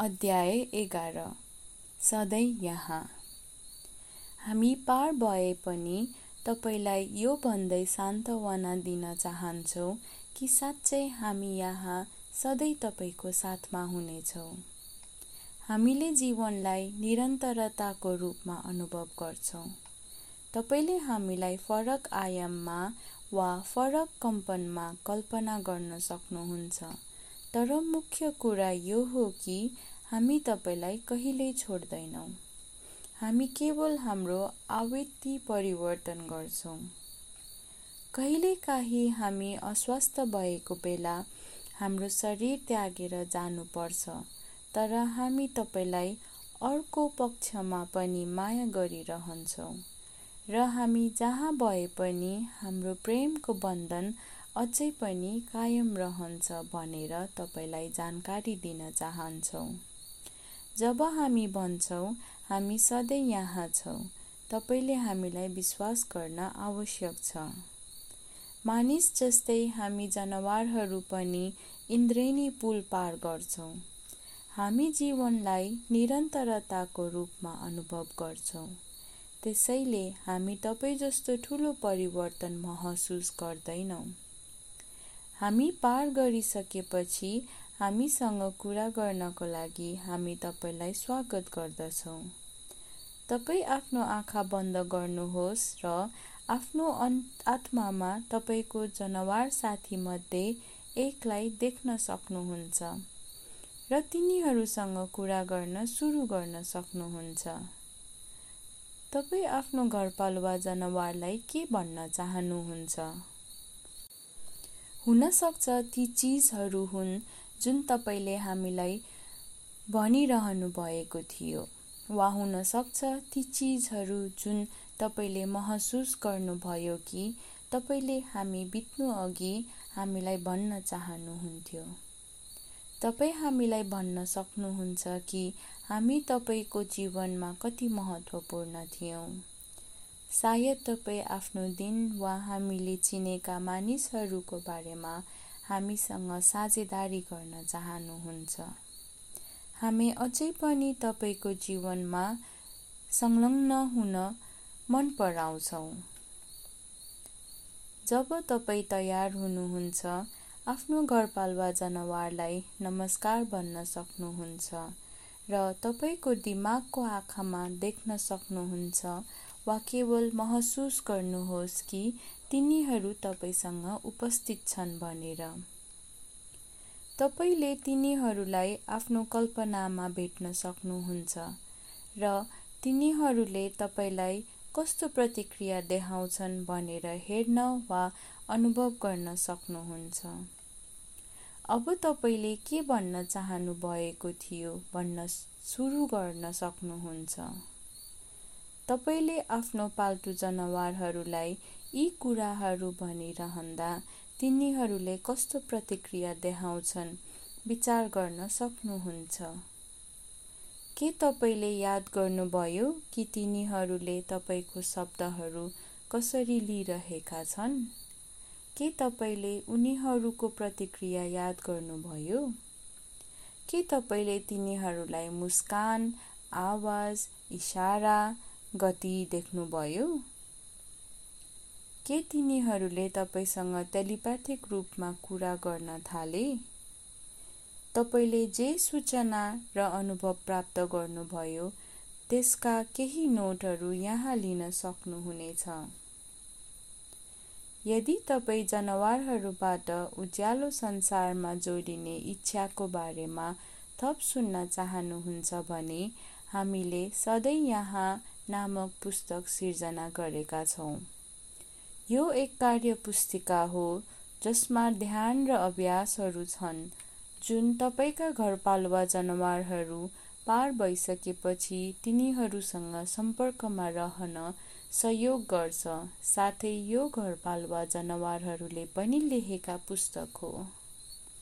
अध्याय एघार। सधैँ यहाँ। हामी पार भए पनि तपाईँलाई यो भन्दै सान्त्वना दिन चाहन्छौँ कि साँच्चै हामी यहाँ सधैँ तपाईँको साथमा हुनेछौँ। हामीले जीवनलाई निरन्तरताको रूपमा अनुभव गर्छौँ। तपाईँले हामीलाई फरक आयाममा वा फरक कम्पनमा कल्पना गर्न सक्नुहुन्छ। तर मुख्य कुरा यो हो कि हामी तपाईँलाई कहिल्यै छोड्दैनौँ। हामी केवल हाम्रो आवृत्ति परिवर्तन गर्छौँ। कहिलेकाहीँ हामी अस्वस्थ भएको बेला हाम्रो शरीर त्यागेर जानुपर्छ तर हामी तपाईँलाई अर्को पक्षमा पनि माया गरिरहन्छौँ। र हामी जहाँ भए पनि हाम्रो प्रेमको बन्धन अझै पनि कायम रहन्छ भनेर तपाईँलाई जानकारी दिन चाहन्छौँ। जब हामी भन्छौँ हामी सधैँ यहाँ छौँ तपाईँले हामीलाई विश्वास गर्न आवश्यक छ। मानिस जस्तै हामी जनावरहरू पनि इन्द्रेणी पुल पार गर्छौँ। हामी जीवनलाई निरन्तरताको रूपमा अनुभव गर्छौँ। त्यसैले हामी तपाईँ जस्तो ठुलो परिवर्तन महसुस गर्दैनौँ। हामी पार गरिसकेपछि हामीसँग कुरा गर्नको लागि हामी तपाईँलाई स्वागत गर्दछौँ। तपाईँ आफ्नो आँखा बन्द गर्नुहोस् र आफ्नो आत्मामा तपाईँको जनावर साथीमध्ये एकलाई देख्न सक्नुहुन्छ र तिनीहरूसँग कुरा गर्न सुरु गर्न सक्नुहुन्छ। तपाईँ आफ्नो घरपालुवा जनावरलाई के भन्न चाहनुहुन्छ? हुनसक्छ ती चिजहरू हुन् जुन तपाईँले हामीलाई भनिरहनु भएको थियो वा हुनसक्छ ती चिजहरू जुन तपाईँले महसुस गर्नुभयो कि तपाईँले हामी बित्नु अघि हामीलाई भन्न चाहनुहुन्थ्यो। तपाईँ हामीलाई भन्न सक्नुहुन्छ कि हामी तपाईँको जीवनमा कति महत्त्वपूर्ण थियौँ। सायद तपाईँ आफ्नो दिन वा हामीले चिनेका मानिसहरूको बारेमा हामीसँग साझेदारी गर्न चाहनुहुन्छ। हामी अझै पनि तपाईँको जीवनमा संलग्न हुन मन पराउँछौँ। जब तपाईँ तयार हुनुहुन्छ आफ्नो घरपालुवा जनावरलाई नमस्कार भन्न सक्नुहुन्छ र तपाईँको दिमागको आँखामा देख्न सक्नुहुन्छ वा केवल महसुस गर्नुहोस् कि तिनीहरू तपाईँसँग उपस्थित छन् भनेर। तपाईँले तिनीहरूलाई आफ्नो कल्पनामा भेट्न सक्नुहुन्छ र तिनीहरूले तपाईँलाई कस्तो प्रतिक्रिया देखाउँछन् भनेर हेर्न वा अनुभव गर्न सक्नुहुन्छ। अब तपाईँले के भन्न चाहनु भएको थियो भन्न सुरु गर्न सक्नुहुन्छ? तपाईँले आफ्नो पाल्तु जनावरहरूलाई यी कुराहरू भनिरहँदा तिनीहरूले कस्तो प्रतिक्रिया देखाउँछन् विचार गर्न सक्नुहुन्छ। के तपाईँले याद गर्नुभयो कि तिनीहरूले तपाईँको शब्दहरू कसरी लिइरहेका छन्? के तपाईँले उनीहरूको प्रतिक्रिया याद गर्नुभयो? के तपाईँले तिनीहरूलाई मुस्कान आवाज इसारा गति देख्नुभयो। के तिनीहरूले तपाईँसँग टेलिप्याथिक रूपमा कुरा गर्न थाले? तपाईँले जे सूचना र अनुभव प्राप्त गर्नुभयो त्यसका केही नोटहरू यहाँ लिन सक्नुहुनेछ। यदि तपाईँ जनावरहरूबाट उज्यालो संसारमा जोडिने इच्छाको बारेमा थप सुन्न चाहनुहुन्छ भने हामीले सधैँ यहाँ नामक पुस्तक सिर्जना गरेका छौँ। यो एक कार्य पुस्तिका हो जसमा ध्यान र अभ्यासहरू छन् जुन तपाईँका घरपालुवा जनावरहरू पार भइसकेपछि तिनीहरूसँग सम्पर्कमा रहन सहयोग गर्छ। साथै यो घरपालुवा जनावरहरूले पनि लेखेका पुस्तक हो।